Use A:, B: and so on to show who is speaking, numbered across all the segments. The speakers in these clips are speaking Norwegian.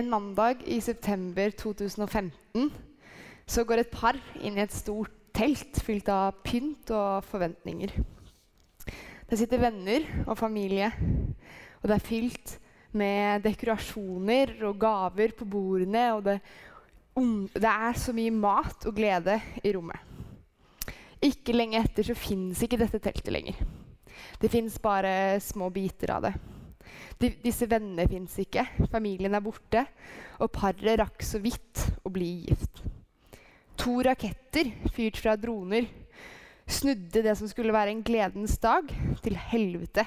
A: En mandag i september 2015 så går et par inn i et stort telt fylt av pynt og forventninger. Der sitter venner og familie, og det er fylt med dekorasjoner og gaver på bordene. Og det, det er så mye mat og glede i rommet. Ikke lenge etter så fins ikke dette teltet lenger. Det fins bare små biter av det. De, disse vennene fins ikke, familien er borte, og paret rakk så vidt å bli gift. To raketter fyrt fra droner snudde det som skulle være en gledens dag, til helvete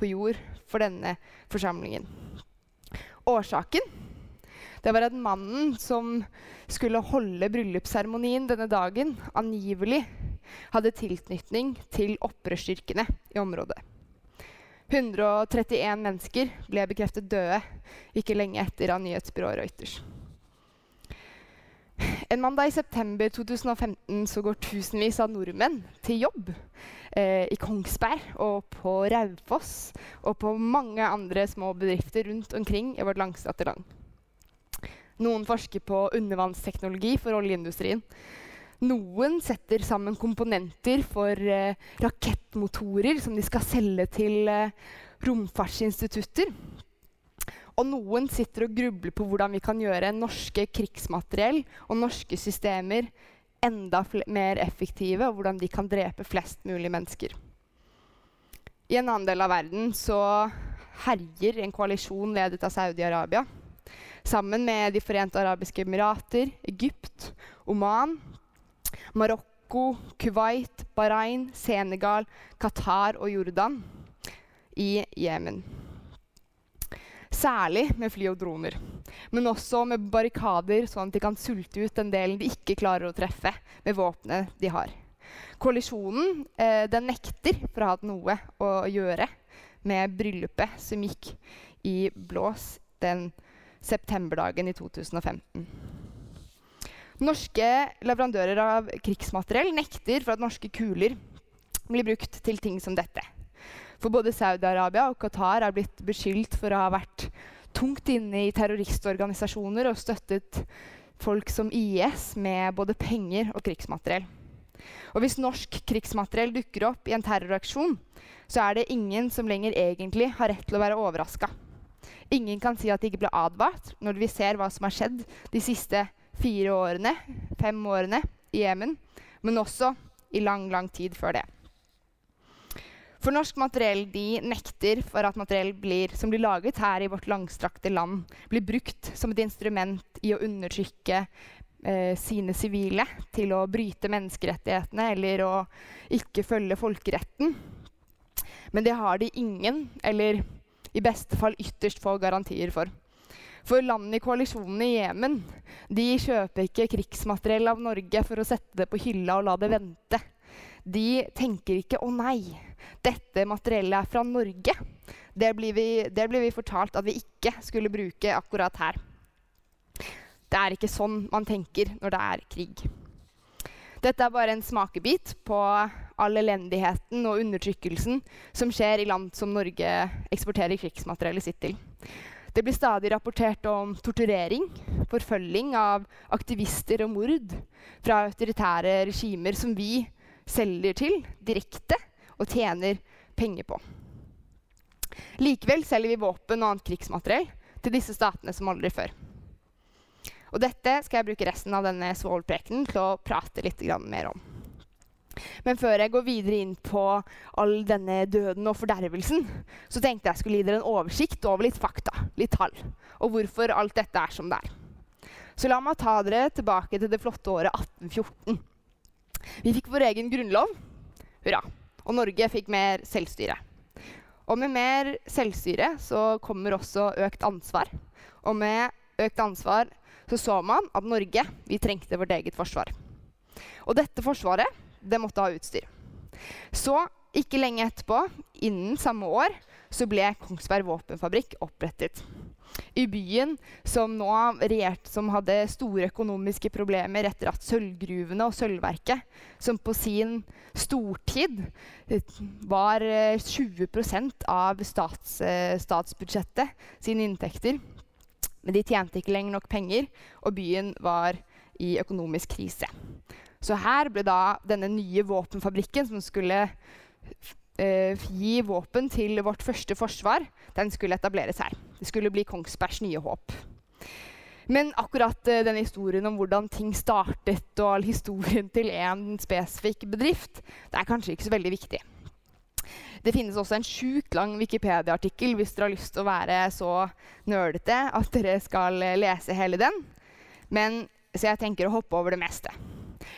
A: på jord for denne forsamlingen. Årsaken det var at mannen som skulle holde bryllupsseremonien denne dagen, angivelig hadde tilknytning til opprørsstyrkene i området. 131 mennesker ble bekreftet døde ikke lenge etter av nyhetsbyrået Reuters. En mandag i september 2015 så går tusenvis av nordmenn til jobb eh, i Kongsberg og på Raufoss og på mange andre små bedrifter rundt omkring i vårt langstrakte land. Noen forsker på undervannsteknologi for oljeindustrien. Noen setter sammen komponenter for eh, rakettmotorer som de skal selge til eh, romfartsinstitutter. Og noen sitter og grubler på hvordan vi kan gjøre norske krigsmateriell og norske systemer enda mer effektive, og hvordan de kan drepe flest mulig mennesker. I en annen del av verden så herjer en koalisjon ledet av Saudi-Arabia. Sammen med De forente arabiske emirater, Egypt, Oman Marokko, Kuwait, Bahrain, Senegal, Qatar og Jordan i Jemen. Særlig med fly og droner, men også med barrikader, sånn at de kan sulte ut den delen de ikke klarer å treffe med våpenet de har. Koalisjonen eh, den nekter for å ha noe å gjøre med bryllupet som gikk i blås den septemberdagen i 2015. Norske leverandører av krigsmateriell nekter for at norske kuler blir brukt til ting som dette. For både Saudi-Arabia og Qatar er blitt beskyldt for å ha vært tungt inne i terroristorganisasjoner og støttet folk som IS med både penger og krigsmateriell. Og hvis norsk krigsmateriell dukker opp i en terroraksjon, så er det ingen som lenger egentlig har rett til å være overraska. Ingen kan si at de ikke ble advart når vi ser hva som har skjedd de siste fire årene, fem årene i Jemen, men også i lang, lang tid før det. For norsk materiell de nekter for at materiell blir, som blir laget her i vårt langstrakte land, blir brukt som et instrument i å undertrykke eh, sine sivile, til å bryte menneskerettighetene eller å ikke følge folkeretten. Men det har de ingen, eller i beste fall ytterst få garantier for. For landene i koalisjonen i Jemen de kjøper ikke krigsmateriell av Norge for å sette det på hylla og la det vente. De tenker ikke 'Å nei, dette materiellet er fra Norge'. Det blir, vi, det blir vi fortalt at vi ikke skulle bruke akkurat her. Det er ikke sånn man tenker når det er krig. Dette er bare en smakebit på all elendigheten og undertrykkelsen som skjer i land som Norge eksporterer krigsmateriellet sitt til. Det blir stadig rapportert om torturering, forfølging av aktivister og mord fra autoritære regimer som vi selger til direkte og tjener penger på. Likevel selger vi våpen og annet krigsmateriell til disse statene som aldri før. Og dette skal jeg bruke resten av denne svovelprekenen til å prate litt mer om. Men før jeg går videre inn på all denne døden og fordervelsen, så tenkte jeg skulle gi dere en oversikt over litt fakta, litt tall, og hvorfor alt dette er som det er. Så la meg ta dere tilbake til det flotte året 1814. Vi fikk vår egen grunnlov. Hurra. Og Norge fikk mer selvstyre. Og med mer selvstyre så kommer også økt ansvar. Og med økt ansvar så så man at Norge vi trengte vårt eget forsvar. Og dette forsvaret det måtte ha utstyr. Så, ikke lenge etterpå, innen samme år, så ble Kongsberg våpenfabrikk opprettet. I byen som nå regjerte, som hadde store økonomiske problemer etter at sølvgruvene og sølvverket, som på sin stortid var 20 eh, av stats, eh, statsbudsjettet sine inntekter, Men de tjente ikke lenger nok penger, og byen var i økonomisk krise. Så her ble da denne nye våpenfabrikken, som skulle eh, gi våpen til vårt første forsvar, den skulle etableres her. Det skulle bli Kongsbergs nye håp. Men akkurat eh, denne historien om hvordan ting startet, og all historien til én spesifikk bedrift, det er kanskje ikke så veldig viktig. Det finnes også en sjukt lang Wikipedia-artikkel hvis dere har lyst til å være så nerdete at dere skal lese hele den. Men, så jeg tenker å hoppe over det meste.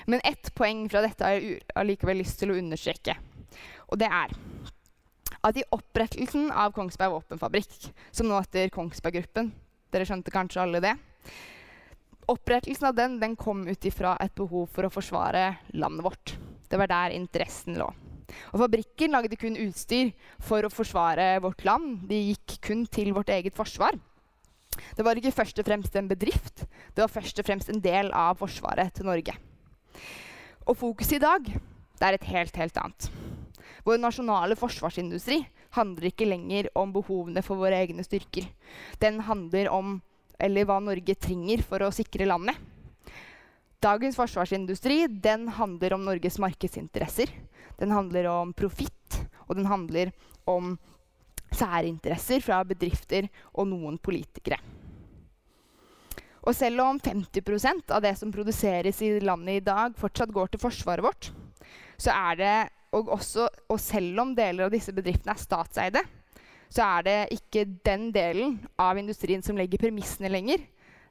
A: Men ett poeng fra dette har jeg allikevel lyst til å understreke. Og det er at i opprettelsen av Kongsberg våpenfabrikk, som nå heter Kongsberg Gruppen Dere skjønte kanskje alle det? Opprettelsen av den, den kom ut ifra et behov for å forsvare landet vårt. Det var der interessen lå. Og fabrikken lagde kun utstyr for å forsvare vårt land. De gikk kun til vårt eget forsvar. Det var ikke først og fremst en bedrift, det var først og fremst en del av forsvaret til Norge. Og fokuset i dag det er et helt, helt annet. Vår nasjonale forsvarsindustri handler ikke lenger om behovene for våre egne styrker. Den handler om eller hva Norge trenger for å sikre landet. Dagens forsvarsindustri den handler om Norges markedsinteresser. Den handler om profitt, og den handler om særinteresser fra bedrifter og noen politikere. Og selv om 50% av det som produseres i landet i dag, fortsatt går til forsvaret vårt, så er det og, også, og selv om deler av disse bedriftene er statseide, så er det ikke den delen av industrien som legger premissene lenger.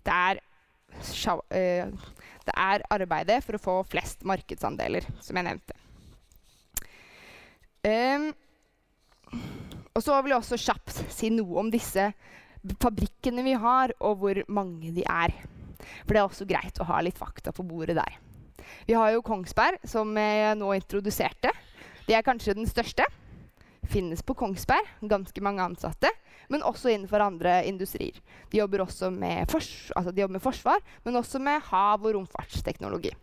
A: Det er, uh, det er arbeidet for å få flest markedsandeler, som jeg nevnte. Um, og så vil jeg også kjapt si noe om disse fabrikkene vi har, og hvor mange de er. For det er også greit å ha litt fakta på bordet der. Vi har jo Kongsberg, som jeg nå introduserte. De er kanskje den største. Finnes på Kongsberg, ganske mange ansatte. Men også innenfor andre industrier. De jobber også med, altså de jobber med forsvar, men også med hav- og romfartsteknologi.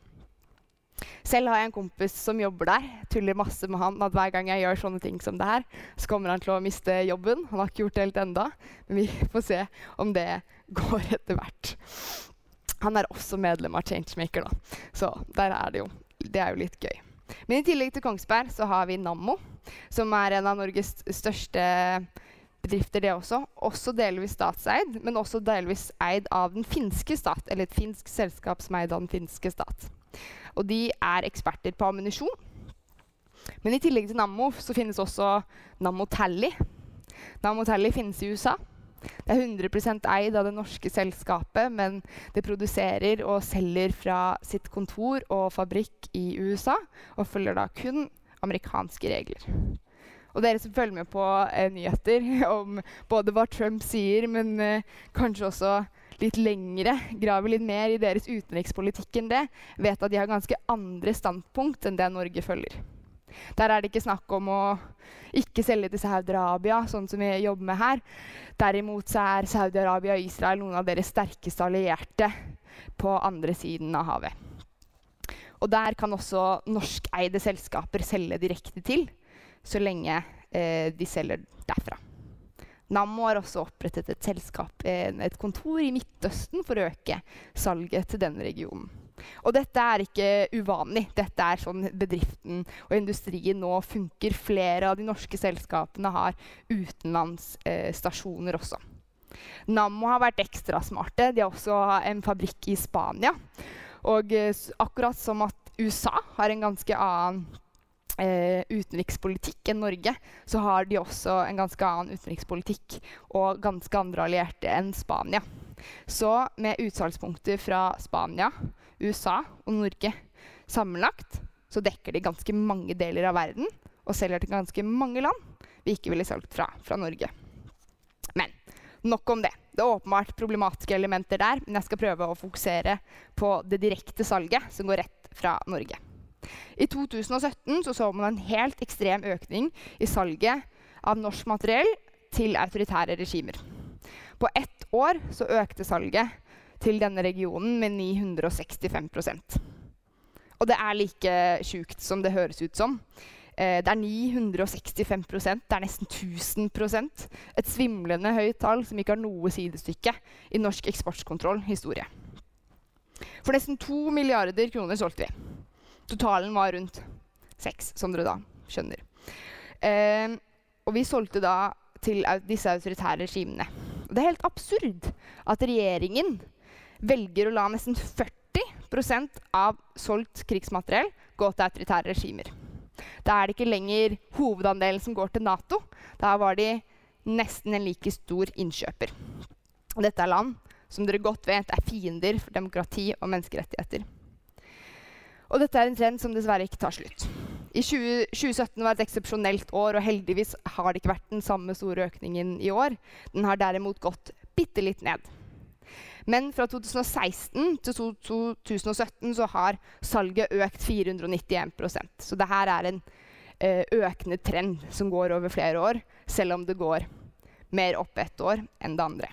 A: Selv har jeg en kompis som jobber der. Tuller masse med han at hver gang jeg gjør sånne ting som det her, så kommer han til å miste jobben. Han har ikke gjort det helt enda, men vi får se om det går etter hvert. Han er også medlem av Changemaker, da. Så der er det jo. Det er jo litt gøy. Men i tillegg til Kongsberg så har vi Nammo, som er en av Norges største bedrifter, det også. Også delvis statseid, men også delvis eid av den finske stat. Eller et finsk selskap som er eid av den finske stat. Og de er eksperter på ammunisjon. Men i tillegg til Nammo så finnes også Nammo Tally. Nammo Tally finnes i USA. Det er 100% eid av det norske selskapet, men det produserer og selger fra sitt kontor og fabrikk i USA, og følger da kun amerikanske regler. Og dere som følger med på eh, nyheter om både hva Trump sier, men eh, kanskje også litt lengre, graver litt mer i deres utenrikspolitikk enn det, vet at de har ganske andre standpunkt enn det Norge følger. Der er det ikke snakk om å ikke selge til Saudi-Arabia, sånn som vi jobber med her. Derimot er Saudi-Arabia og Israel noen av deres sterkeste allierte på andre siden av havet. Og der kan også norskeide selskaper selge direkte til, så lenge eh, de selger derfra. Nammo har også opprettet et selskap, et kontor i Midtøsten for å øke salget til denne regionen. Og dette er ikke uvanlig. Dette er sånn bedriften og industrien nå funker. Flere av de norske selskapene har utenlandsstasjoner eh, også. Nammo har vært ekstra smarte. De har også en fabrikk i Spania. Og eh, akkurat som at USA har en ganske annen eh, utenrikspolitikk enn Norge, så har de også en ganske annen utenrikspolitikk og ganske andre allierte enn Spania. Så med utsalgspunkter fra Spania, USA og Norge sammenlagt så dekker de ganske mange deler av verden og selger til ganske mange land vi ikke ville solgt fra fra Norge. Men nok om det. Det er åpenbart problematiske elementer der, men jeg skal prøve å fokusere på det direkte salget som går rett fra Norge. I 2017 så, så man en helt ekstrem økning i salget av norsk materiell til autoritære regimer. På ett år så økte salget til denne regionen med 965% Og det er like sjukt som det høres ut som. Eh, det er 965 det er nesten 1000% Et svimlende høyt tall som ikke har noe sidestykke i norsk eksportkontroll-historie. For nesten 2 milliarder kroner solgte vi. Totalen var rundt seks, som dere da skjønner. Eh, og vi solgte da til disse autoritære regimene. Og det er helt absurd at regjeringen velger å la nesten 40% av solgt krigsmateriell gå til autoritære regimer. Da er det ikke lenger hovedandelen som går til Nato. Da var de nesten en like stor innkjøper. Dette er land som dere godt vet er fiender for demokrati og menneskerettigheter. Og dette er en trend som dessverre ikke tar slutt. I 20, 2017 var et eksepsjonelt år, og heldigvis har det ikke vært den samme store økningen i år. Den har derimot gått bitte litt ned. Men fra 2016 til 2017 så har salget økt 491% Så det her er en eh, økende trend som går over flere år, selv om det går mer opp ett år enn det andre.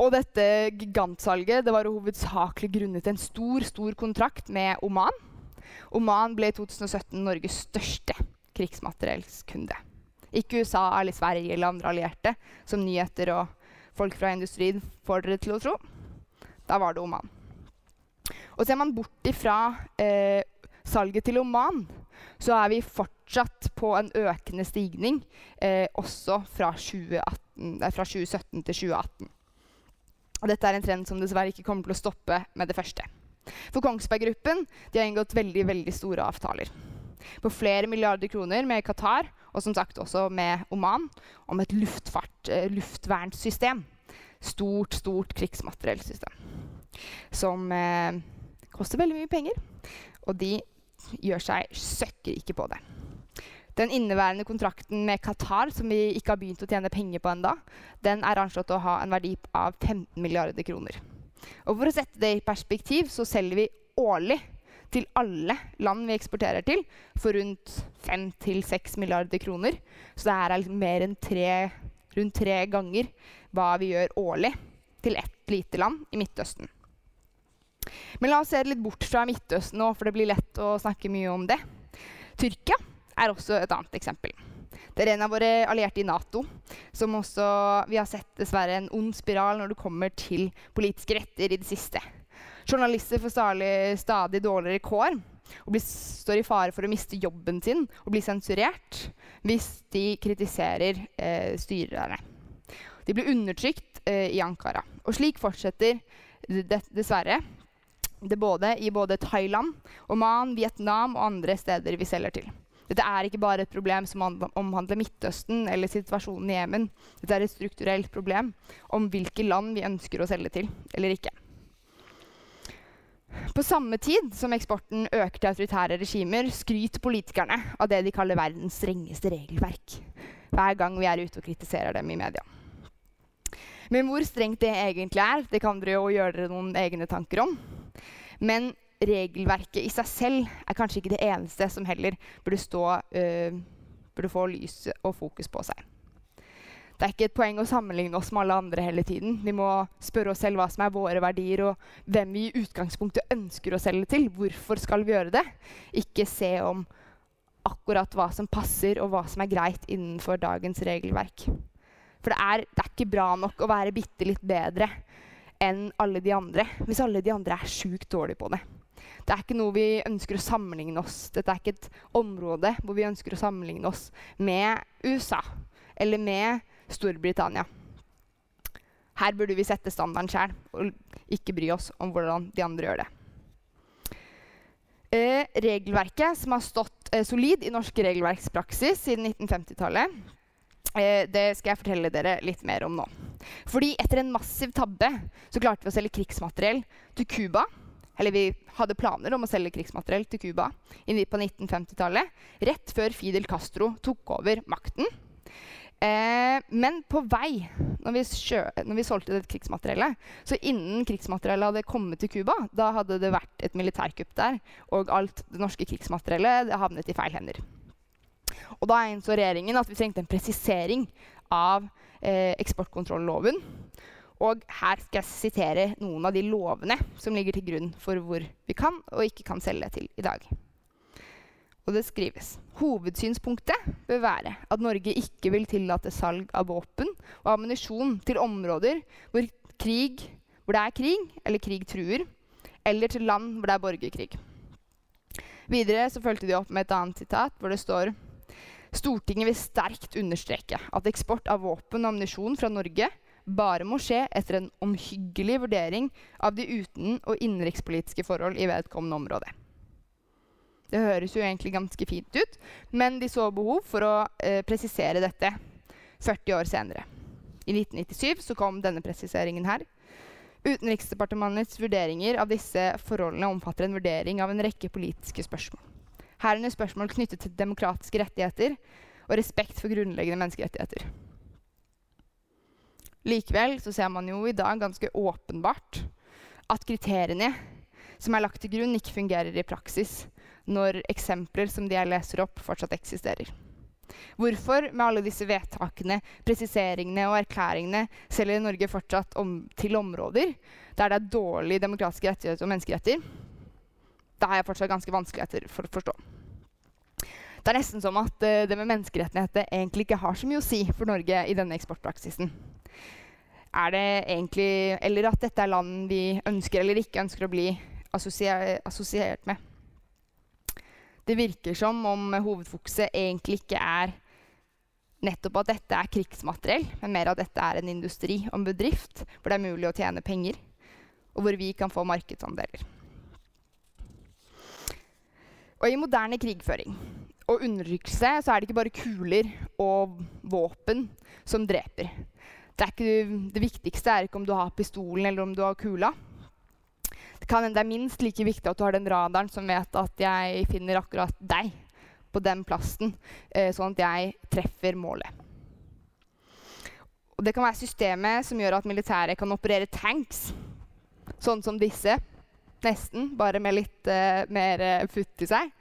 A: Og dette gigantsalget det var hovedsakelig grunnet en stor stor kontrakt med Oman. Oman ble i 2017 Norges største krigsmateriellskunde. Ikke USA eller Sverige eller andre allierte, som nyheter og folk fra industrien får dere til å tro. Da var det Oman. Og ser man bort ifra eh, salget til Oman, så er vi fortsatt på en økende stigning, eh, også fra, 2018, eh, fra 2017 til 2018. Og dette er en trend som dessverre ikke kommer til å stoppe med det første. For Kongsberg Gruppen har inngått veldig, veldig store avtaler. På flere milliarder kroner med Qatar, og som sagt også med Oman, om et luftfart, luftvernsystem. Stort, stort krigsmateriellsystem. Som eh, koster veldig mye penger. Og de gjør seg søkker ikke på det. Den inneværende kontrakten med Qatar, som vi ikke har begynt å tjene penger på enda, den er anslått å ha en verdi av 15 milliarder kroner. Og For å sette det i perspektiv så selger vi årlig til alle land vi eksporterer til, for rundt 5-6 milliarder kroner. Så det er liksom mer enn tre, rundt tre ganger hva vi gjør årlig til ett lite land i Midtøsten. Men la oss se litt bort fra Midtøsten nå, for det blir lett å snakke mye om det. Tyrkia er også et annet eksempel. Det er en av våre allierte i Nato som også vi har sett dessverre en ond spiral når det kommer til politiske retter i det siste. Journalister får stadig, stadig dårligere kår og blir, står i fare for å miste jobben sin og bli sensurert hvis de kritiserer eh, styrerne. De blir undertrykt eh, i Ankara. Og slik fortsetter det dessverre det både, i både Thailand, Oman, Vietnam og andre steder vi selger til. Dette er ikke bare et problem som omhandler Midtøsten eller situasjonen i Jemen. Dette er et strukturelt problem om hvilke land vi ønsker å selge til eller ikke. På samme tid som eksporten øker til autoritære regimer, skryter politikerne av det de kaller verdens strengeste regelverk. Hver gang vi er ute og kritiserer dem i media. Men hvor strengt det egentlig er, det kan dere jo gjøre dere noen egne tanker om. Men regelverket i seg selv er kanskje ikke det eneste som heller burde, stå, uh, burde få lys og fokus på seg. Det er ikke et poeng å sammenligne oss med alle andre hele tiden. Vi må spørre oss selv hva som er våre verdier, og hvem vi i utgangspunktet ønsker å selge til. Hvorfor skal vi gjøre det? Ikke se om akkurat hva som passer, og hva som er greit innenfor dagens regelverk. For det er, det er ikke bra nok å være bitte litt bedre enn alle de andre hvis alle de andre er sjukt dårlige på det. Det er ikke noe vi ønsker å sammenligne oss Dette er ikke et område hvor vi ønsker å sammenligne oss med USA eller med Storbritannia. Her burde vi sette standarden sjøl og ikke bry oss om hvordan de andre gjør det. Eh, regelverket, som har stått eh, solid i norsk regelverkspraksis siden 1950-tallet, eh, det skal jeg fortelle dere litt mer om nå. Fordi etter en massiv tabbe så klarte vi å selge krigsmateriell til Cuba eller vi hadde planer om å selge krigsmateriell til Cuba på 1950-tallet. Rett før Fidel Castro tok over makten. Eh, men på vei, når vi, sjø, når vi solgte det krigsmateriellet Så innen krigsmateriellet hadde kommet til Cuba, da hadde det vært et militærkupp der. Og alt det norske krigsmateriellet havnet i feil hender. Og da innså regjeringen at vi trengte en presisering av eh, eksportkontrolloven. Og her skal jeg sitere noen av de lovene som ligger til grunn for hvor vi kan og ikke kan selge til i dag. Og det skrives hovedsynspunktet bør være at Norge ikke vil tillate salg av våpen og ammunisjon til områder hvor, krig, hvor det er krig eller krig truer, eller til land hvor det er borgerkrig. Videre så fulgte de opp med et annet sitat hvor det står Stortinget vil sterkt understreke at eksport av våpen og ammunisjon fra Norge bare må skje etter en omhyggelig vurdering av de uten- og innenrikspolitiske forhold i vedkommende område. Det høres jo egentlig ganske fint ut, men de så behov for å eh, presisere dette 40 år senere. I 1997 så kom denne presiseringen her. Utenriksdepartementets vurderinger av disse forholdene omfatter en vurdering av en rekke politiske spørsmål. Herunder spørsmål knyttet til demokratiske rettigheter og respekt for grunnleggende menneskerettigheter. Likevel så ser man jo i dag ganske åpenbart at kriteriene som er lagt til grunn, ikke fungerer i praksis når eksempler som de jeg leser opp, fortsatt eksisterer. Hvorfor, med alle disse vedtakene, presiseringene og erklæringene, selger Norge fortsatt om, til områder der det er dårlige demokratiske rettigheter og menneskeretter? Det har jeg fortsatt ganske vanskeligheter for å forstå. Det er nesten som at uh, det med menneskerettigheter egentlig ikke har så mye å si for Norge i denne eksportpraksisen. Er det egentlig, Eller at dette er land vi ønsker eller ikke ønsker å bli assosiert med. Det virker som om hovedfokuset egentlig ikke er nettopp at dette er krigsmateriell, men mer at dette er en industri og en bedrift hvor det er mulig å tjene penger, og hvor vi kan få markedsandeler. Og i moderne krigføring og undertrykkelse så er det ikke bare kuler og våpen som dreper. Det, ikke, det viktigste er ikke om du har pistolen eller om du har kula Det, kan det er minst like viktig at du har den radaren som vet at jeg finner akkurat deg på den plassen, eh, sånn at jeg treffer målet. Og det kan være systemet som gjør at militæret kan operere tanks, sånn som disse, nesten, bare med litt uh, mer uh, futt i seg,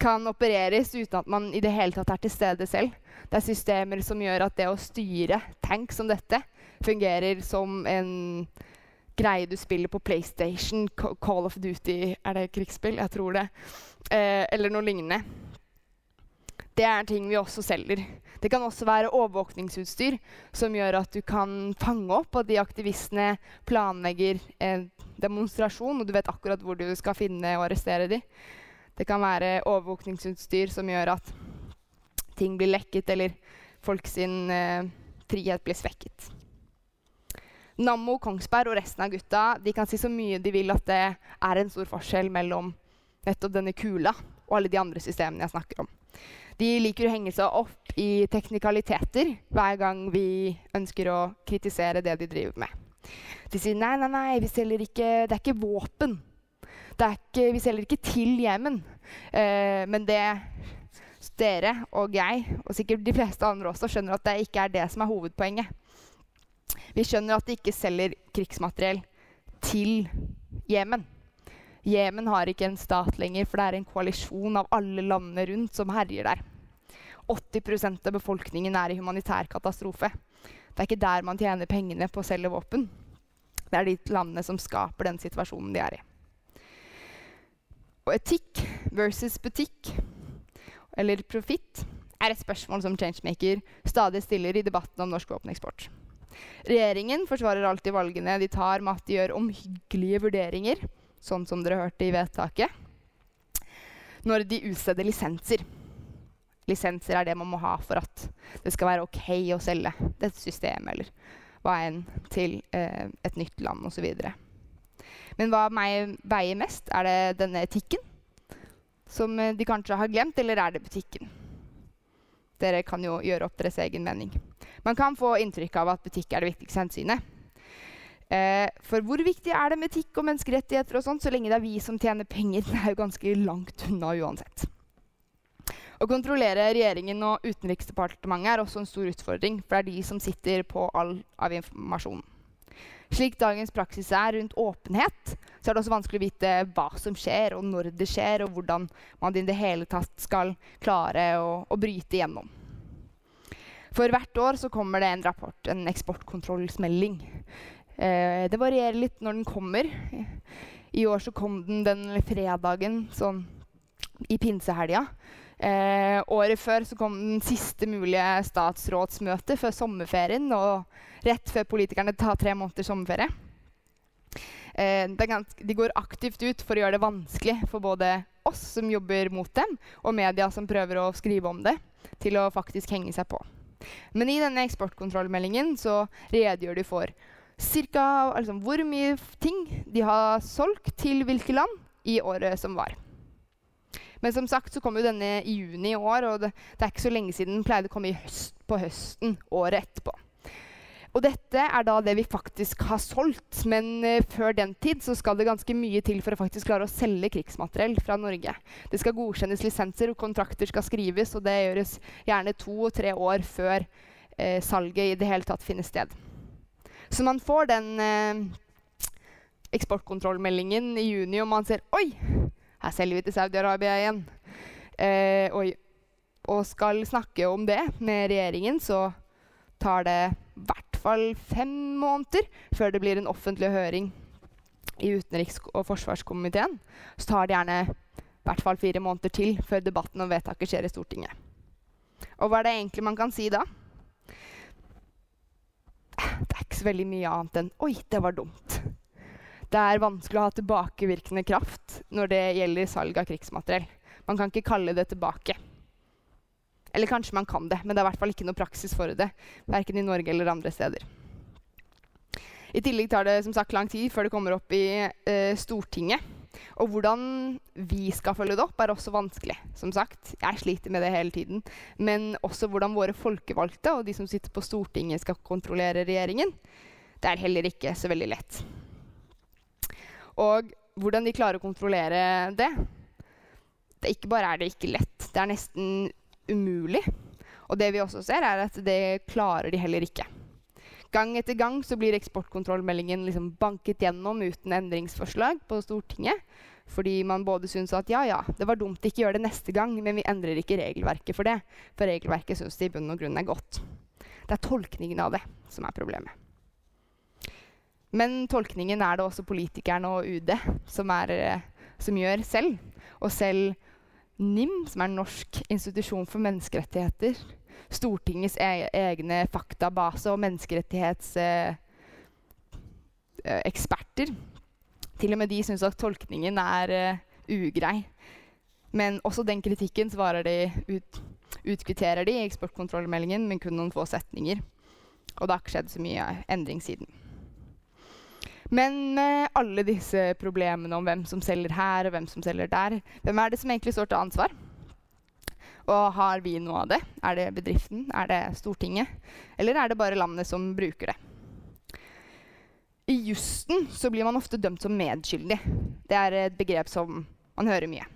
A: kan opereres uten at man i det hele tatt er til stede selv. Det er systemer som gjør at det å styre tank som dette fungerer som en greie du spiller på PlayStation, Call of Duty Er det krigsspill? Jeg tror det. Eh, eller noe lignende. Det er ting vi også selger. Det kan også være overvåkningsutstyr som gjør at du kan fange opp at de aktivistene planlegger en demonstrasjon, og du vet akkurat hvor du skal finne og arrestere dem. Det kan være overvåkningsutstyr som gjør at ting blir lekket, eller folk sin eh, frihet blir svekket. Nammo, Kongsberg og resten av gutta de kan si så mye de vil at det er en stor forskjell mellom nettopp denne kula og alle de andre systemene jeg snakker om. De liker å henge seg opp i teknikaliteter hver gang vi ønsker å kritisere det de driver med. De sier nei, nei, nei, vi selger ikke, det er ikke våpen. Ikke, vi selger ikke til Jemen. Eh, men det dere og jeg, og sikkert de fleste andre også, skjønner at det ikke er det som er hovedpoenget. Vi skjønner at de ikke selger krigsmateriell til Jemen. Jemen har ikke en stat lenger, for det er en koalisjon av alle landene rundt som herjer der. 80% av befolkningen er i humanitær katastrofe. Det er ikke der man tjener pengene på å selge våpen. Det er de landene som skaper den situasjonen de er i. Og etikk versus butikk, eller profitt, er et spørsmål som Changemaker stadig stiller i debatten om norsk våpeneksport. Regjeringen forsvarer alltid valgene de tar med at de gjør omhyggelige vurderinger, sånn som dere hørte i vedtaket, når de utsteder lisenser. Lisenser er det man må ha for at det skal være OK å selge dette systemet eller hva enn til eh, et nytt land osv. Men hva meg veier mest? Er det denne etikken? Som eh, de kanskje har glemt, eller er det butikken? Dere kan jo gjøre opp deres egen mening. Man kan få inntrykk av at butikk er det viktigste hensynet. Eh, for hvor viktig er det med etikk og menneskerettigheter og sånt, så lenge det er vi som tjener penger? Det er jo ganske langt unna uansett. Å kontrollere regjeringen og Utenriksdepartementet er også en stor utfordring, for det er de som sitter på all av informasjonen. Slik dagens praksis er rundt åpenhet, så er det også vanskelig å vite hva som skjer, og når det skjer, og hvordan man i det hele tatt skal klare å, å bryte igjennom. For hvert år så kommer det en rapport, en eksportkontrollsmelding. Eh, det varierer litt når den kommer. I år så kom den den fredagen sånn i pinsehelga. Eh, året før så kom den siste mulige statsrådsmøtet før sommerferien. Og rett før politikerne tar tre måneder sommerferie. Eh, ganske, de går aktivt ut for å gjøre det vanskelig for både oss som jobber mot dem, og media som prøver å skrive om det, til å faktisk henge seg på. Men i denne eksportkontrollmeldingen så redegjør de for cirka, altså, hvor mye ting de har solgt til hvilke land i året som var. Men som sagt så kom jo denne i juni i år, og det, det er ikke så lenge siden den pleide å komme høst, på høsten året etterpå. Og dette er da det vi faktisk har solgt. Men uh, før den tid så skal det ganske mye til for å faktisk klare å selge krigsmateriell fra Norge. Det skal godkjennes lisenser, og kontrakter skal skrives, og det gjøres gjerne to og tre år før uh, salget i det hele tatt finner sted. Så man får den uh, eksportkontrollmeldingen i juni, og man ser Oi! Her selger vi til Saudi-Arabia igjen. Eh, og, og, skal snakke om det med regjeringen, så tar det i hvert fall fem måneder før det blir en offentlig høring i utenriks- og forsvarskomiteen. Så tar det gjerne i hvert fall fire måneder til før debatten og vedtaket skjer i Stortinget. Og hva er det egentlig man kan si da? Det er ikke så veldig mye annet enn 'oi, det var dumt' det er vanskelig å ha tilbakevirkende kraft når det gjelder salg av krigsmateriell. Man kan ikke kalle det tilbake. Eller kanskje man kan det, men det er i hvert fall ikke noe praksis for det. Verken i Norge eller andre steder. I tillegg tar det som sagt lang tid før det kommer opp i eh, Stortinget. Og hvordan vi skal følge det opp, er også vanskelig. Som sagt, Jeg sliter med det hele tiden. Men også hvordan våre folkevalgte og de som sitter på Stortinget, skal kontrollere regjeringen. Det er heller ikke så veldig lett. Og hvordan de klarer å kontrollere det, det Ikke bare er det ikke lett, det er nesten umulig. Og det vi også ser, er at det klarer de heller ikke. Gang etter gang så blir eksportkontrollmeldingen liksom banket gjennom uten endringsforslag på Stortinget. Fordi man både syns at ja, ja, det var dumt ikke gjøre det neste gang, men vi endrer ikke regelverket for det. For regelverket syns de i bunn og grunn er godt. Det er tolkningen av det som er problemet. Men tolkningen er det også politikerne og UD som, er, eh, som, gjør selv. Og selv NIM, som er Norsk institusjon for menneskerettigheter, Stortingets e egne faktabase og menneskerettighetseksperter eh, Til og med de syns at tolkningen er eh, ugrei. Men også den kritikken svarer de ut, utkvitterer de i eksportkontrollmeldingen med kun noen få setninger. Og det har ikke skjedd så mye endring siden. Men med alle disse problemene om hvem som selger her og hvem som selger der, hvem er det som egentlig står til ansvar? Og har vi noe av det? Er det bedriften? Er det Stortinget? Eller er det bare landet som bruker det? I jussen så blir man ofte dømt som medskyldig. Det er et begrep som man hører mye.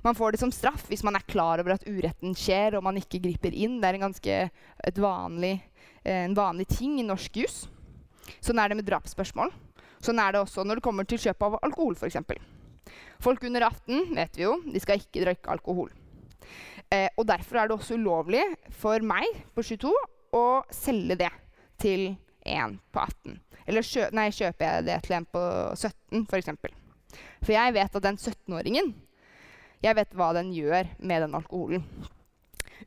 A: Man får det som straff hvis man er klar over at uretten skjer og man ikke griper inn. Det er en ganske vanlig, en vanlig ting i norsk jus. Sånn er det med drapsspørsmål. Sånn er det også når det kommer til kjøp av alkohol, f.eks. Folk under 18 vet vi jo, de skal ikke drikke alkohol. Eh, og Derfor er det også ulovlig for meg på 22 å selge det til en på 18. Eller kjø nei, kjøper jeg det til en på 17, f.eks. For, for jeg vet at den 17-åringen jeg vet hva den gjør med den alkoholen.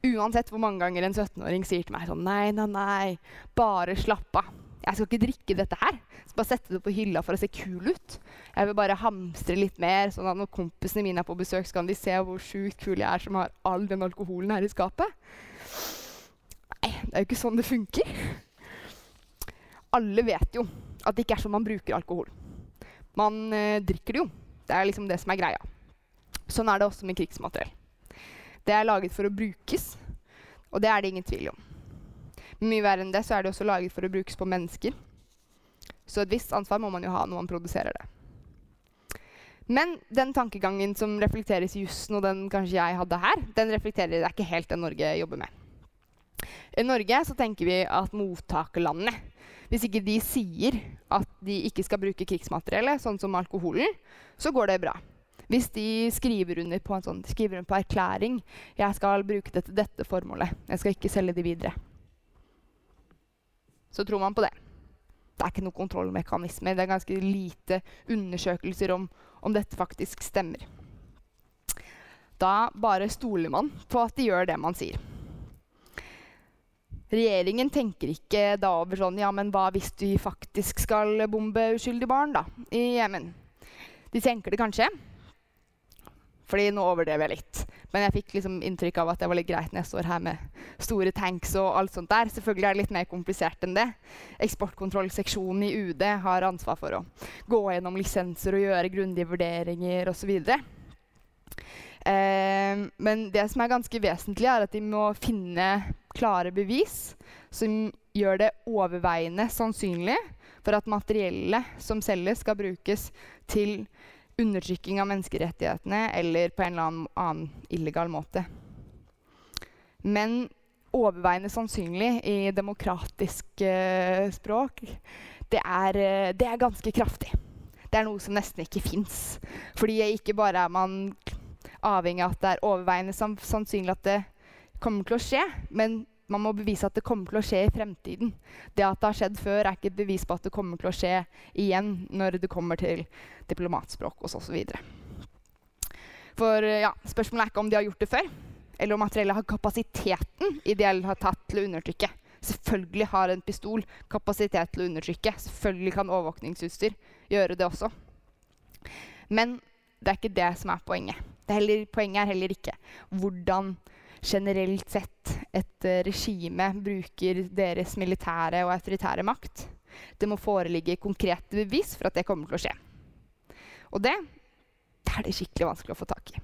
A: Uansett hvor mange ganger en 17-åring sier til meg sånn Nei, nei, nei, bare slapp av. Jeg skal ikke drikke dette her. Skal bare sette det på hylla for å se kul ut. Jeg vil bare hamstre litt mer, sånn at når kompisene mine er på besøk, så kan de se hvor sjukt kul jeg er som har all den alkoholen her i skapet. Nei, det er jo ikke sånn det funker. Alle vet jo at det ikke er sånn man bruker alkohol. Man eh, drikker det jo. Det er liksom det som er greia. Sånn er det også med krigsmateriell. Det er laget for å brukes, og det er det ingen tvil om. Mye verre enn det så er det også laget for å brukes på mennesker. Så et visst ansvar må man jo ha når man produserer det. Men den tankegangen som reflekteres i jussen, og den kanskje jeg hadde her, den reflekterer det er ikke helt det Norge jobber med. I Norge så tenker vi at mottakerlandene Hvis ikke de sier at de ikke skal bruke krigsmateriellet, sånn som alkoholen, så går det bra. Hvis de skriver under på en sånn, skriver under på erklæring jeg skal bruke det til dette formålet, jeg skal ikke selge det videre, så tror man på det. Det er ikke noen kontrollmekanismer. Det er ganske lite undersøkelser om, om dette faktisk stemmer. Da bare stoler man på at de gjør det man sier. Regjeringen tenker ikke da over sånn Ja, men hva hvis de faktisk skal bombe uskyldige barn da, i Jemen? De tenker det kanskje. Fordi nå overdrev jeg litt. Men jeg fikk liksom inntrykk av at det var litt greit når jeg står her med store tanks og alt sånt der. Selvfølgelig er det litt mer komplisert enn det. Eksportkontrollseksjonen i UD har ansvar for å gå gjennom lisenser og gjøre grundige vurderinger osv. Eh, men det som er ganske vesentlig, er at de må finne klare bevis som gjør det overveiende sannsynlig for at materiellet som selges, skal brukes til undertrykking av menneskerettighetene eller på en eller annen, illegal måte. Men overveiende sannsynlig i demokratisk uh, språk, det er, uh, det er, ganske kraftig. Det er noe som nesten ikke fins. Fordi ikke bare er man avhengig av at det er overveiende sannsynlig at det kommer til å skje, men man må bevise at det kommer til å skje i fremtiden. Det at det har skjedd før, er ikke et bevis på at det kommer til å skje igjen når det kommer til diplomatspråk osv. For ja, spørsmålet er ikke om de har gjort det før, eller om materiellet har kapasiteten ideell har tatt til å undertrykke. Selvfølgelig har en pistol kapasitet til å undertrykke. Selvfølgelig kan overvåkningsutstyr gjøre det også. Men det er ikke det som er poenget. Er heller, poenget er heller ikke hvordan generelt sett et uh, regime bruker deres militære og autoritære makt. Det må foreligge konkrete bevis for at det kommer til å skje. Og det, det er det skikkelig vanskelig å få tak i.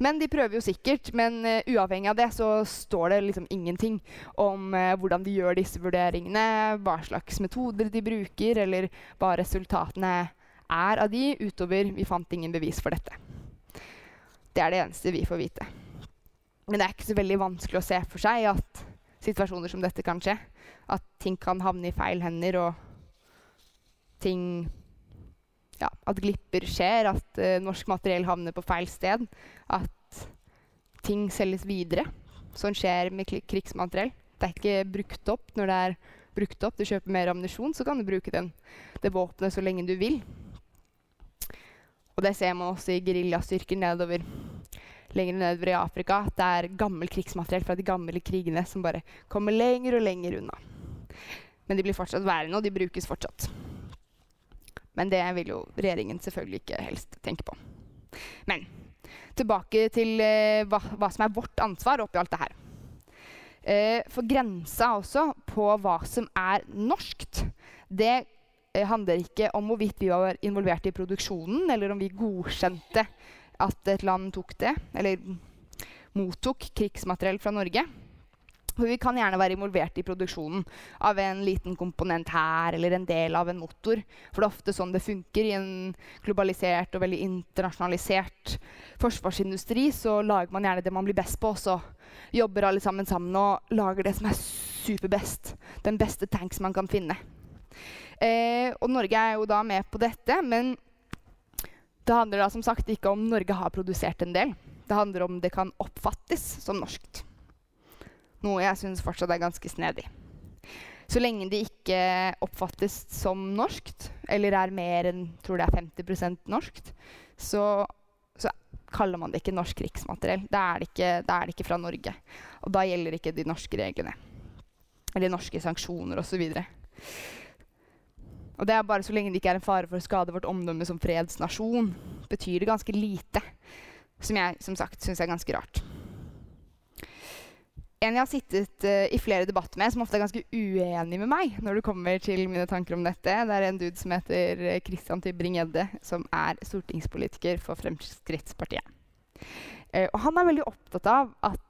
A: Men de prøver jo sikkert. Men uh, uavhengig av det så står det liksom ingenting om uh, hvordan de gjør disse vurderingene, hva slags metoder de bruker, eller hva resultatene er av de, utover vi fant ingen bevis for dette. Det er det eneste vi får vite. Men det er ikke så veldig vanskelig å se for seg at situasjoner som dette kan skje. At ting kan havne i feil hender, og ting Ja, at glipper skjer, at uh, norsk materiell havner på feil sted. At ting selges videre. Sånn skjer med krigsmateriell. Det er ikke brukt opp når det er brukt opp. Du kjøper mer ammunisjon, så kan du bruke den, det våpenet så lenge du vil. Og det ser man også i geriljastyrker nedover lenger nedover i Afrika. Det er gammelt krigsmateriell fra de gamle krigene som bare kommer lenger og lenger unna. Men de blir fortsatt værende, og de brukes fortsatt. Men det vil jo regjeringen selvfølgelig ikke helst tenke på. Men tilbake til eh, hva, hva, som er vårt ansvar oppi alt det her. Eh, for grensa også på hva som er norskt, det eh, handler ikke om hvorvidt vi var involvert i produksjonen, eller om vi godkjente at et land tok det, eller mottok krigsmateriell fra Norge. For vi kan gjerne være involvert i produksjonen av en liten komponent her eller en del av en motor. For det er ofte sånn det funker. I en globalisert og veldig internasjonalisert forsvarsindustri så lager man gjerne det man blir best på, og så jobber alle sammen sammen og lager det som er superbest. Den beste tanks man kan finne. Eh, og Norge er jo da med på dette, men det handler da som sagt ikke om Norge har produsert en del. Det handler om det kan oppfattes som norskt. Noe jeg syns fortsatt er ganske snedig. Så lenge det ikke oppfattes som norskt, eller er mer enn tror det er 50% norskt, så, så, kaller man det ikke norsk krigsmateriell. Da er, er, det ikke fra Norge. Og da gjelder ikke de norske reglene. Eller norske sanksjoner osv. Og det er bare så lenge det ikke er en fare for å skade vårt omdømme som fredsnasjon, betyr det ganske lite. Som jeg som sagt syns er ganske rart. En jeg har sittet uh, i flere debatter med, som ofte er ganske uenig med meg når det kommer til mine tanker om dette, det er en dude som heter uh, Christian Tybring-Gjedde, som er stortingspolitiker for Fremskrittspartiet. Uh, og han er veldig opptatt av at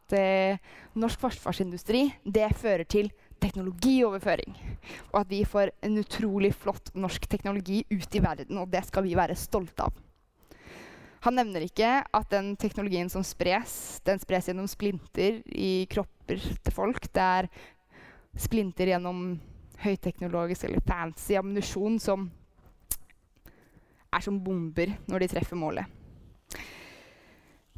A: norsk forsvarsindustri det fører til teknologioverføring. Og at vi får en utrolig flott norsk teknologi ut i verden, og det skal vi være stolte av. Han nevner ikke at den teknologien som spres, den spres gjennom splinter i kropper til folk. Det er splinter gjennom høyteknologisk eller fancy ammunisjon som er som bomber når de treffer målet.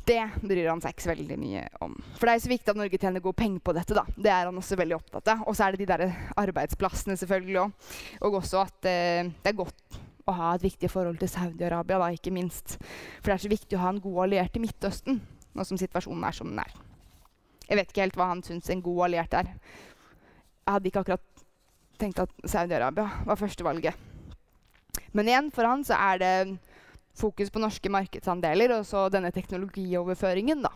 A: Det bryr han seg ikke så veldig mye om. For det er jo så viktig at Norge tjener gode penger på dette. da. Det er han også veldig opptatt av. Og så er det de der arbeidsplassene selvfølgelig òg. Og også at eh, det er godt å ha et viktig forhold til Saudi-Arabia, da, ikke minst. For det er så viktig å ha en god alliert i Midtøsten. nå som situasjonen er som den er. Jeg vet ikke helt hva han syns en god alliert er. Jeg hadde ikke akkurat tenkt at Saudi-Arabia var førstevalget. Men igjen, for han så er det fokus på norske markedsandeler og så denne teknologioverføringen. Da.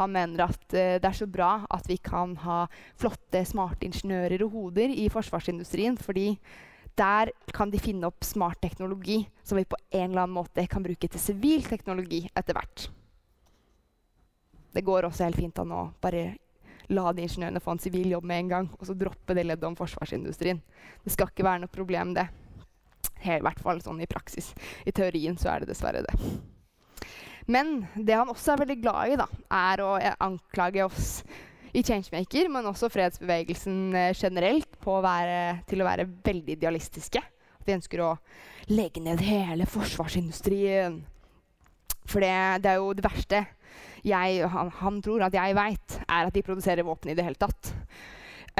A: Han mener at uh, det er så bra at vi kan ha flotte, smarte ingeniører og hoder i forsvarsindustrien, fordi der kan de finne opp smart teknologi som vi på en eller annen måte kan bruke til sivil teknologi etter hvert. Det går også helt fint an å bare la de ingeniørene få en sivil jobb med en gang, og så droppe det leddet om forsvarsindustrien. Det skal ikke være noe problem, det. I hvert fall sånn i praksis. I teorien så er det dessverre det. Men det han også er veldig glad i, da, er å anklage oss i Changemaker, men også fredsbevegelsen eh, generelt, å være, til å være veldig idealistiske. At vi ønsker å legge ned hele forsvarsindustrien. For det, det er jo det verste jeg, han, han, tror at jeg veit, er at de produserer våpen i det hele tatt.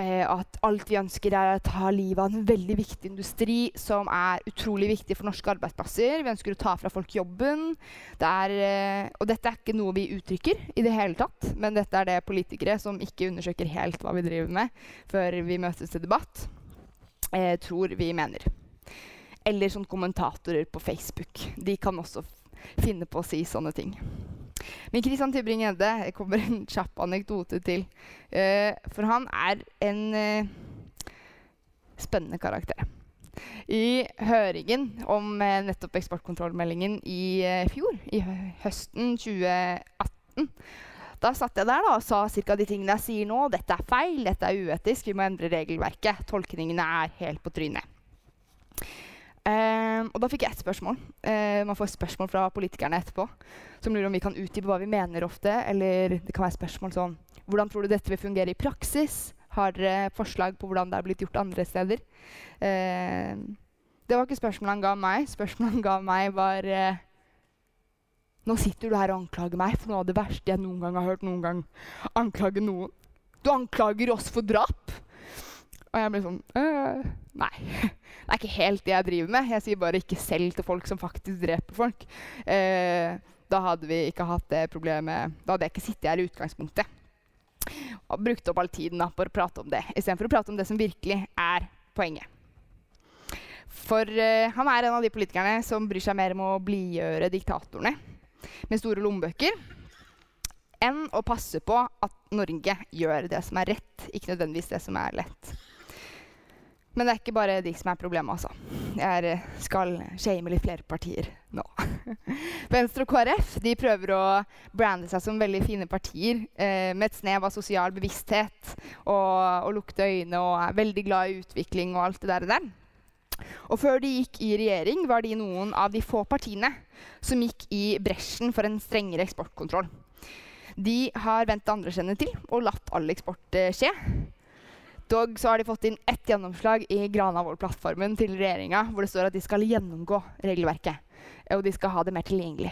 A: Eh, at alt vi ønsker, er å ta livet av en veldig viktig industri som er utrolig viktig for norske arbeidsplasser. Vi ønsker å ta fra folk jobben. Det er, eh, og dette er ikke noe vi uttrykker i det hele tatt, men dette er det politikere som ikke undersøker helt hva vi driver med, før vi møtes til debatt, eh, tror vi mener. Eller sånn kommentatorer på Facebook. De kan også finne på å si sånne ting. Men Christian Tybring-Gjedde kommer en kjapp anekdote til. Uh, for han er en uh, spennende karakter. I høringen om uh, nettopp eksportkontrollmeldingen i fjor, i høsten 2018 da satt jeg der da, og sa ca. de tingene jeg sier nå. Dette er feil, dette er uetisk, vi må endre regelverket. Tolkningene er helt på trynet. Um, og da fikk jeg ett spørsmål. Uh, man får spørsmål fra politikerne etterpå som lurer om vi kan utdype hva vi mener ofte. Eller det kan være spørsmål sånn Hvordan tror du dette vil fungere i praksis? Har dere forslag på hvordan det er blitt gjort andre steder? Uh, det var ikke spørsmålet han ga meg. Spørsmålet han ga meg, var uh, Nå sitter du her og anklager meg for noe av det verste jeg noen gang har hørt noen gang anklage noen. Du anklager oss for drap! Og jeg ble sånn øh, Nei. Det er ikke helt det jeg driver med. Jeg sier bare ikke selv til folk som faktisk dreper folk. Eh, da hadde vi ikke hatt det problemet Da hadde jeg ikke sittet her i utgangspunktet. Og brukt opp all tiden da, på å prate om det, istedenfor å prate om det som virkelig er poenget. For eh, han er en av de politikerne som bryr seg mer om å blidgjøre diktatorene med store lommebøker enn å passe på at Norge gjør det som er rett, ikke nødvendigvis det som er lett. Men det er ikke bare de som er problemet, altså. Jeg skal shame litt flere partier nå. Venstre og KrF de prøver å brande seg som veldig fine partier eh, med et snev av sosial bevissthet og, og lukte øyne og er veldig glad i utvikling og alt det der. der. Og før de gikk i regjering, var de noen av de få partiene som gikk i bresjen for en strengere eksportkontroll. De har vendt det andre kjennet til og latt all eksport eh, skje. Dog så har de fått inn ett gjennomslag i Granavolden-plattformen til regjeringa, hvor det står at de skal gjennomgå regelverket. Og de skal ha det mer tilgjengelig.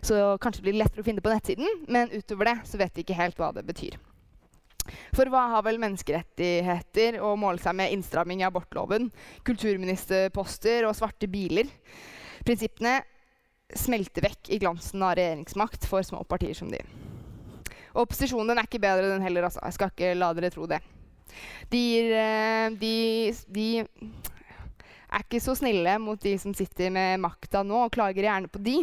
A: Så kanskje blir det lettere å finne det på nettsiden, men utover det så vet vi ikke helt hva det betyr. For hva har vel menneskerettigheter å måle seg med innstramming i abortloven, kulturministerposter og svarte biler? Prinsippene smelter vekk i glansen av regjeringsmakt for små partier som de. Og opposisjonen er ikke bedre, den heller. Altså. Jeg skal ikke la dere tro det. De, eh, de, de er ikke så snille mot de som sitter med makta nå, og klager gjerne på de.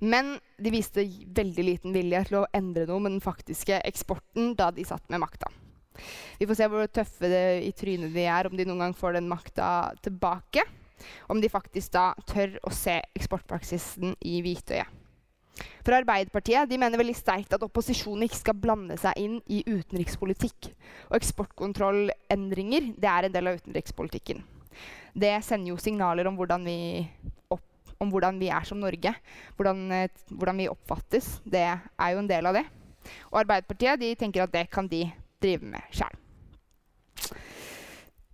A: Men de viste veldig liten vilje til å endre noe med den faktiske eksporten da de satt med makta. Vi får se hvor tøffe i trynet de er, om de noen gang får den makta tilbake. Om de faktisk da tør å se eksportpraksisen i hvitøyet. For Arbeiderpartiet de mener veldig sterkt at opposisjonen ikke skal blande seg inn i utenrikspolitikk. Og eksportkontrollendringer det er en del av utenrikspolitikken. Det sender jo signaler om hvordan vi, opp, om hvordan vi er som Norge. Hvordan, eh, hvordan, vi oppfattes. Det er jo en del av det. Og Arbeiderpartiet de tenker at det kan de drive med sjæl.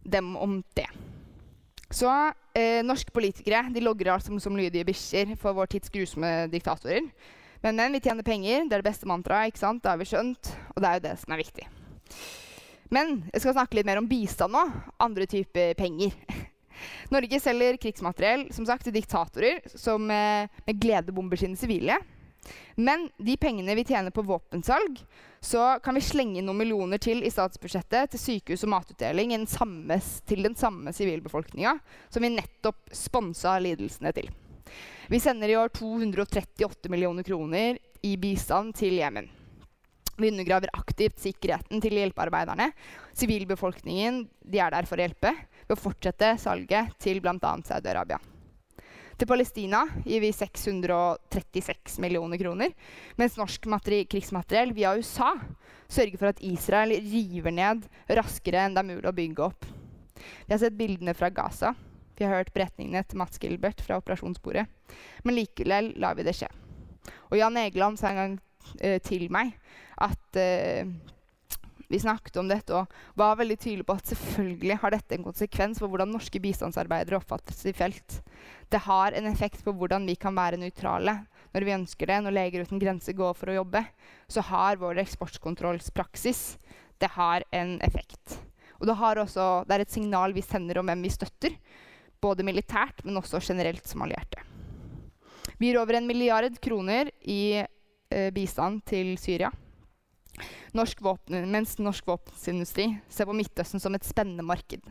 A: Dem om det. Så eh, norske politikere de logrer alt som, som lydige bikkjer for vår tids grusomme diktatorer. Men, men vi tjener penger. Det er det beste mantraet. ikke sant? Det har vi skjønt. Og det er jo det som er viktig. Men jeg skal snakke litt mer om bistand nå. Andre typer penger. Norge selger krigsmateriell som sagt, til diktatorer som eh, med glede bomber sine sivile. Men de pengene vi tjener på våpensalg, så kan vi slenge noen millioner til i statsbudsjettet til sykehus og matutdeling den samme, til den samme sivilbefolkninga som vi nettopp sponsa lidelsene til. Vi sender i år 238 millioner kroner i bistand til Jemen. Vi undergraver aktivt sikkerheten til hjelpearbeiderne. Sivilbefolkningen er der for å hjelpe ved å fortsette salget til bl.a. Saudi-Arabia. Til Palestina gir vi 636 millioner kroner, mens norsk krigsmateriell via USA sørger for at Israel river ned raskere enn det er mulig å bygge opp. Vi har sett bildene fra Gaza. Vi har hørt beretningene til Mats Gilbert fra operasjonsbordet. Men likevel lar vi det skje. Og Jan Egeland sa en gang uh, til meg at uh, vi snakket om dette og var veldig tydelige på at selvfølgelig har dette en konsekvens for hvordan norske bistandsarbeidere oppfattes i felt. Det har en effekt på hvordan vi kan være nøytrale når vi ønsker det. Når Leger uten grenser går for å jobbe, så har vår eksportkontrollspraksis det har en effekt. Og det, også, det er et signal vi sender om hvem vi støtter, både militært, men også generelt som allierte. Vi gir over en milliard kroner i eh, bistand til Syria norsk våpen, mens norsk våpenindustri ser på Midtøsten som et spennende marked.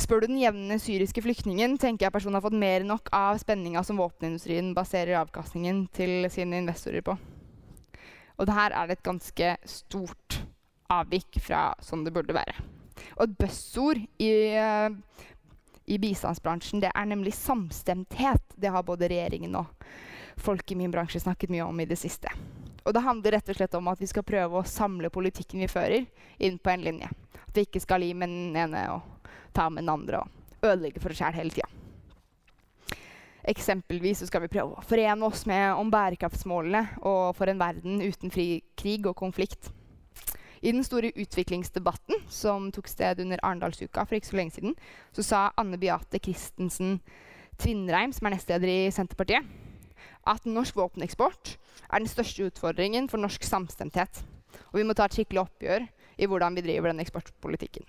A: Spør du den jevne syriske flyktningen, tenker jeg personen har fått mer enn nok av spenninga som våpenindustrien baserer avkastningen til sine investorer på. Og her er det et ganske stort avvik fra sånn det burde være. Og et buzzord i, uh, i bistandsbransjen det er nemlig samstemthet. Det har både regjeringen og folk i min bransje snakket mye om i det siste. Og det handler rett og slett om at vi skal prøve å samle politikken vi fører, inn på en linje. At vi ikke skal gi med den ene og ta med den andre og ødelegge for oss sjæl hele tida. Eksempelvis så skal vi prøve å forene oss med om bærekraftsmålene og for en verden uten fri krig og konflikt. I den store utviklingsdebatten som tok sted under Arendalsuka for ikke så lenge siden, så sa Anne Beate Christensen Tvinnereim, som er nestleder i Senterpartiet, at norsk våpeneksport er den største utfordringen for norsk samstemthet. Og vi må ta et skikkelig oppgjør i hvordan vi driver den eksportpolitikken.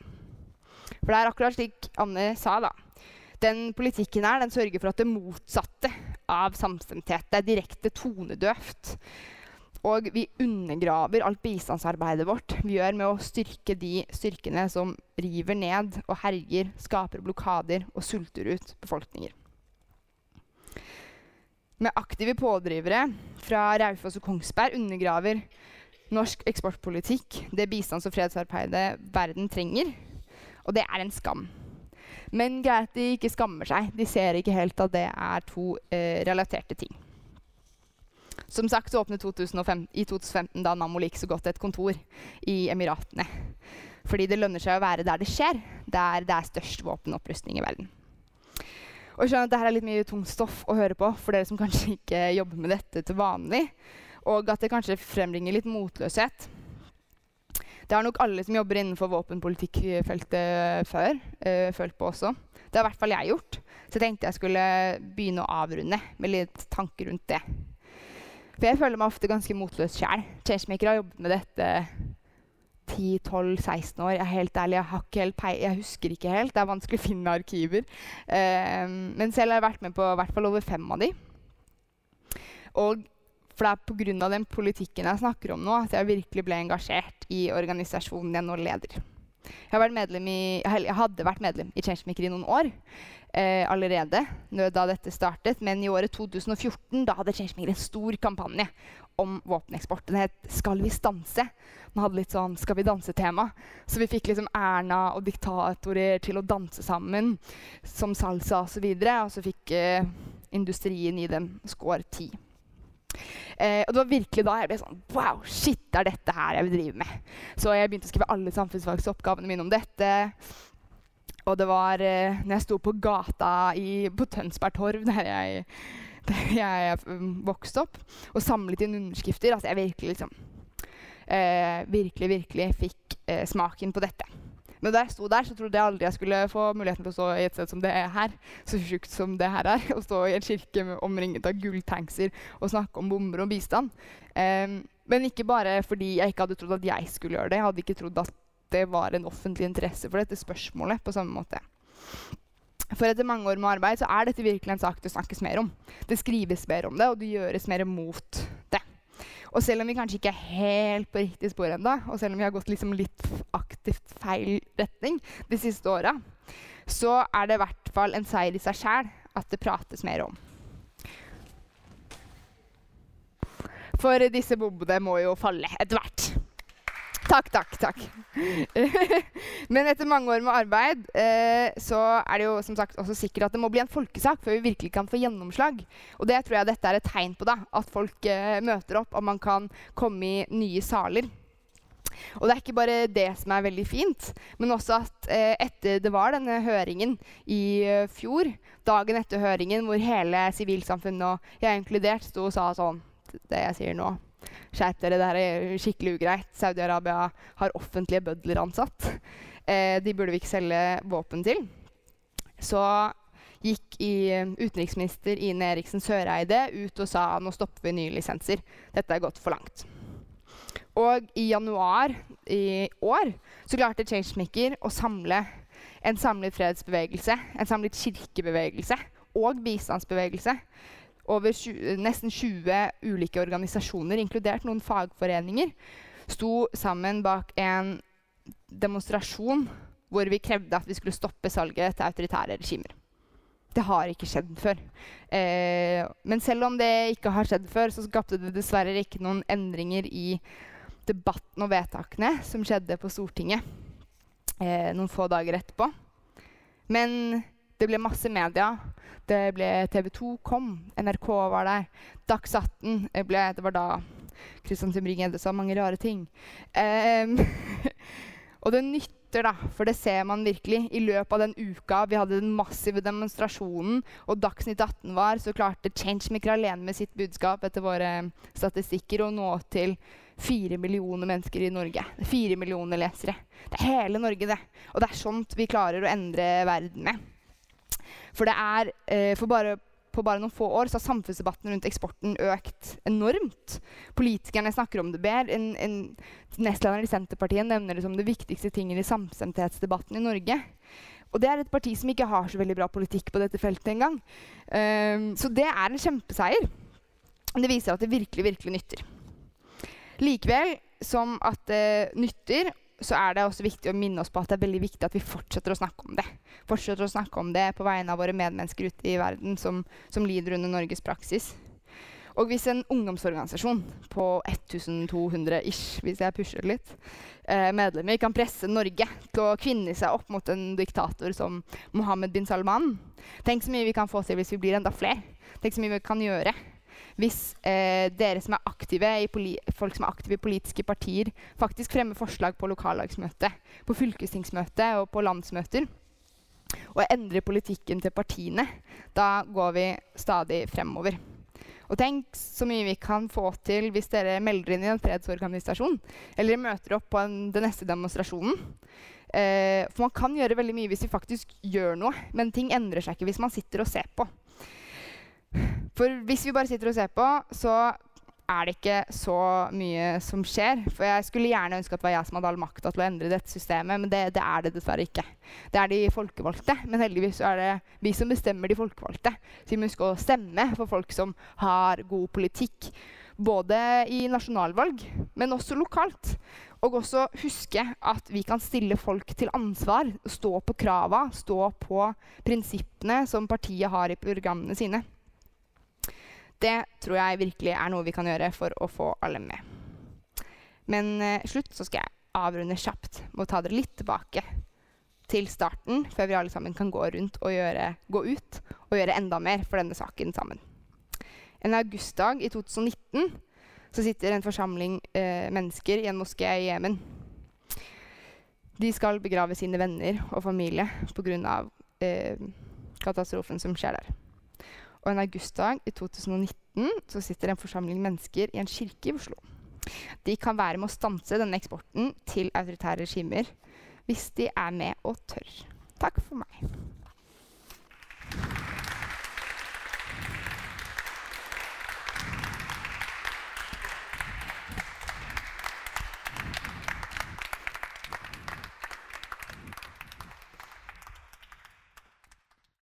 A: For det er akkurat slik Anne sa, da. Den politikken her den sørger for at det motsatte av samstemthet det er direkte tonedøvt. Og vi undergraver alt bistandsarbeidet vårt vi gjør med å styrke de styrkene som river ned og herjer, skaper blokader og sulter ut befolkninger. Med aktive pådrivere fra Raufoss og Kongsberg undergraver norsk eksportpolitikk det bistands- og fredsarbeidet verden trenger. Og det er en skam. Men greit de ikke skammer seg. De ser ikke helt at det er to eh, relaterte ting. Som sagt så åpnet 2005, i 2015 da Nammo like så godt et kontor i Emiratene. Fordi det lønner seg å være der det skjer, der det er størst våpenopprustning i verden. Og skjønner at dette er litt mye tungt stoff å høre på for dere som kanskje ikke jobber med dette til vanlig. Og at det kanskje frembringer litt motløshet. Det har nok alle som jobber innenfor våpenpolitikkfeltet før, øh, følt på også. Det har i hvert fall jeg gjort. Så jeg tenkte jeg skulle begynne å avrunde med litt tanker rundt det. For jeg føler meg ofte ganske motløs sjæl. Changemaker har jobbet med dette 10-12-16 år. Jeg er helt ærlig, jeg, helt jeg, husker ikke helt. Det er vanskelig å finne arkiver. Eh, men selv har jeg vært med på i hvert fall over fem av de. Og for det er pga. den politikken jeg snakker om nå, at jeg virkelig ble engasjert i organisasjonen jeg nå leder. Jeg, i, jeg hadde vært medlem i Changemaker i noen år eh, allerede da dette startet. Men i året 2014 da hadde Changemaker en stor kampanje om våpeneksport. Den het 'Skal vi stanse?' Den hadde litt sånn 'Skal vi danse?'-tema. Så vi fikk liksom Erna og diktatorer til å danse sammen som salsa osv. Og, så videre, og så fikk eh, industrien i dem score ti. Eh, og det var virkelig da jeg ble sånn Wow, shit, det er dette her jeg vil drive med. Så jeg begynte å skrive alle samfunnsfagsoppgavene mine om dette. Og det var eh, når jeg sto på gata i, på Tønsberg Torv, der jeg der jeg vokste opp, og samlet inn underskrifter. Altså jeg virkelig liksom eh, Virkelig, virkelig fikk eh, smaken på dette. Men da jeg sto der, så trodde jeg aldri jeg skulle få muligheten til å stå i et sted som det er her. Så sjukt som det her er. Å stå i en kirke omringet av gulltankser og snakke om bomber og bistand. Um, men ikke bare fordi jeg ikke hadde trodd at jeg skulle gjøre det. Jeg hadde ikke trodd at det var en offentlig interesse for dette spørsmålet på samme måte. For etter mange år med arbeid så er dette virkelig en sak det snakkes mer om. Det skrives mer om det, og det gjøres mer mot det. Og selv om vi kanskje ikke er helt på riktig spor ennå, og selv om vi har gått liksom litt aktivt feil retning de siste åra, så er det i hvert fall en seier i seg sjæl at det prates mer om. For disse bombene må jo falle etter hvert. Takk, takk, takk. Men etter mange år med arbeid eh, så er det jo som sagt også sikkert at det må bli en folkesak før vi virkelig kan få gjennomslag. Og det tror jeg dette er et tegn på. da, At folk eh, møter opp, og man kan komme i nye saler. Og det er ikke bare det som er veldig fint, men også at eh, etter det var denne høringen i uh, fjor, dagen etter høringen hvor hele sivilsamfunnet og jeg inkludert sto og sa sånn Det jeg sier nå, Skjerp dere, det her er skikkelig ugreit. Saudi-Arabia har offentlige bødler ansatt. Eh, de burde vi ikke selge våpen til. Så gikk eh, utenriksminister Ine Eriksen Søreide ut og sa nå stopper vi nye lisenser. Dette er gått for langt. Og i januar i år så klarte Changemaker å samle en samlet fredsbevegelse, en samlet kirkebevegelse og bistandsbevegelse over 20, nesten 20 ulike organisasjoner, inkludert noen fagforeninger, sto sammen bak en demonstrasjon hvor vi krevde at vi skulle stoppe salget til autoritære regimer. Det har ikke skjedd før. Eh, men selv om det ikke har skjedd før, så skapte det dessverre ikke noen endringer i debatten og vedtakene som skjedde på Stortinget eh, noen få dager etterpå. Men det ble masse media. Det ble TV 2 kom, NRK var der. Dags 18 ble Det var da Christian Tybring-Gjedde sa mange rare ting. Um, og det nytter, da, for det ser man virkelig. I løpet av den uka vi hadde den massive demonstrasjonen, og Dagsnytt 18 var, så klarte Changemaker alene med sitt budskap etter våre statistikker å nå til fire millioner mennesker i Norge. Fire millioner lesere. Det er hele Norge, det. Og det er sånt vi klarer å endre verden med. For det er eh, for bare, på bare noen få år så har samfunnsdebatten rundt eksporten økt enormt. Politikerne snakker om det bedre. En, en Nestlederen i Senterpartiet nevner det som det viktigste tingen i samstemthetsdebatten i Norge. Og det er et parti som ikke har så veldig bra politikk på dette feltet engang. Um, så det er en kjempeseier. Det viser at det virkelig, virkelig nytter. Likevel som at det nytter, så er det også viktig å minne oss på at det er veldig viktig at vi fortsetter å snakke om det. Fortsetter å snakke om det på vegne av våre medmennesker ute i verden som, som lider under Norges praksis. Og hvis en ungdomsorganisasjon på 1200 ish, hvis jeg pusher litt, eh, medlemmer kan presse Norge til å kvinne seg opp mot en diktator som Mohammed bin Salman Tenk så mye vi kan få til hvis vi blir enda flere. Tenk så mye vi kan gjøre hvis eh, dere som er aktive folk som er aktive i politiske partier, faktisk fremmer forslag på lokallagsmøte, på fylkestingsmøte og på landsmøter, og endrer politikken til partiene, da går vi stadig fremover. Og tenk så mye vi kan få til hvis dere melder inn i en fredsorganisasjon, eller møter opp på en, den neste demonstrasjonen. Eh, for man kan gjøre veldig mye hvis vi faktisk gjør noe, men ting endrer seg ikke hvis man sitter og ser på. For hvis vi bare sitter og ser på, så er det ikke så mye som skjer. For jeg skulle gjerne ønske at det var jeg som hadde all makta til å endre dette systemet, men det, det, er det dessverre ikke. Det er de folkevalgte, men heldigvis er det vi som bestemmer de folkevalgte. Så vi må huske å stemme for folk som har god politikk. Både i nasjonalvalg, men også lokalt. Og også huske at vi kan stille folk til ansvar. Stå på krava, stå på prinsippene som partiet har i programmene sine. Det tror jeg virkelig er noe vi kan gjøre for å få alle med. Men eh, slutt så skal jeg avrunde kjapt med å ta dere litt tilbake til starten, før vi alle sammen kan gå rundt og gjøre, gå ut og gjøre enda mer for denne saken sammen. En augustdag i 2019 så sitter en forsamling eh, mennesker i en moské i Jemen. De skal begrave sine venner og familie pga. Eh, katastrofen som skjer der. Og en augustdag i 2019 så sitter en forsamling mennesker i en kirke i Oslo. De kan være med å stanse denne eksporten til autoritære regimer hvis de er med og tør. Takk for meg.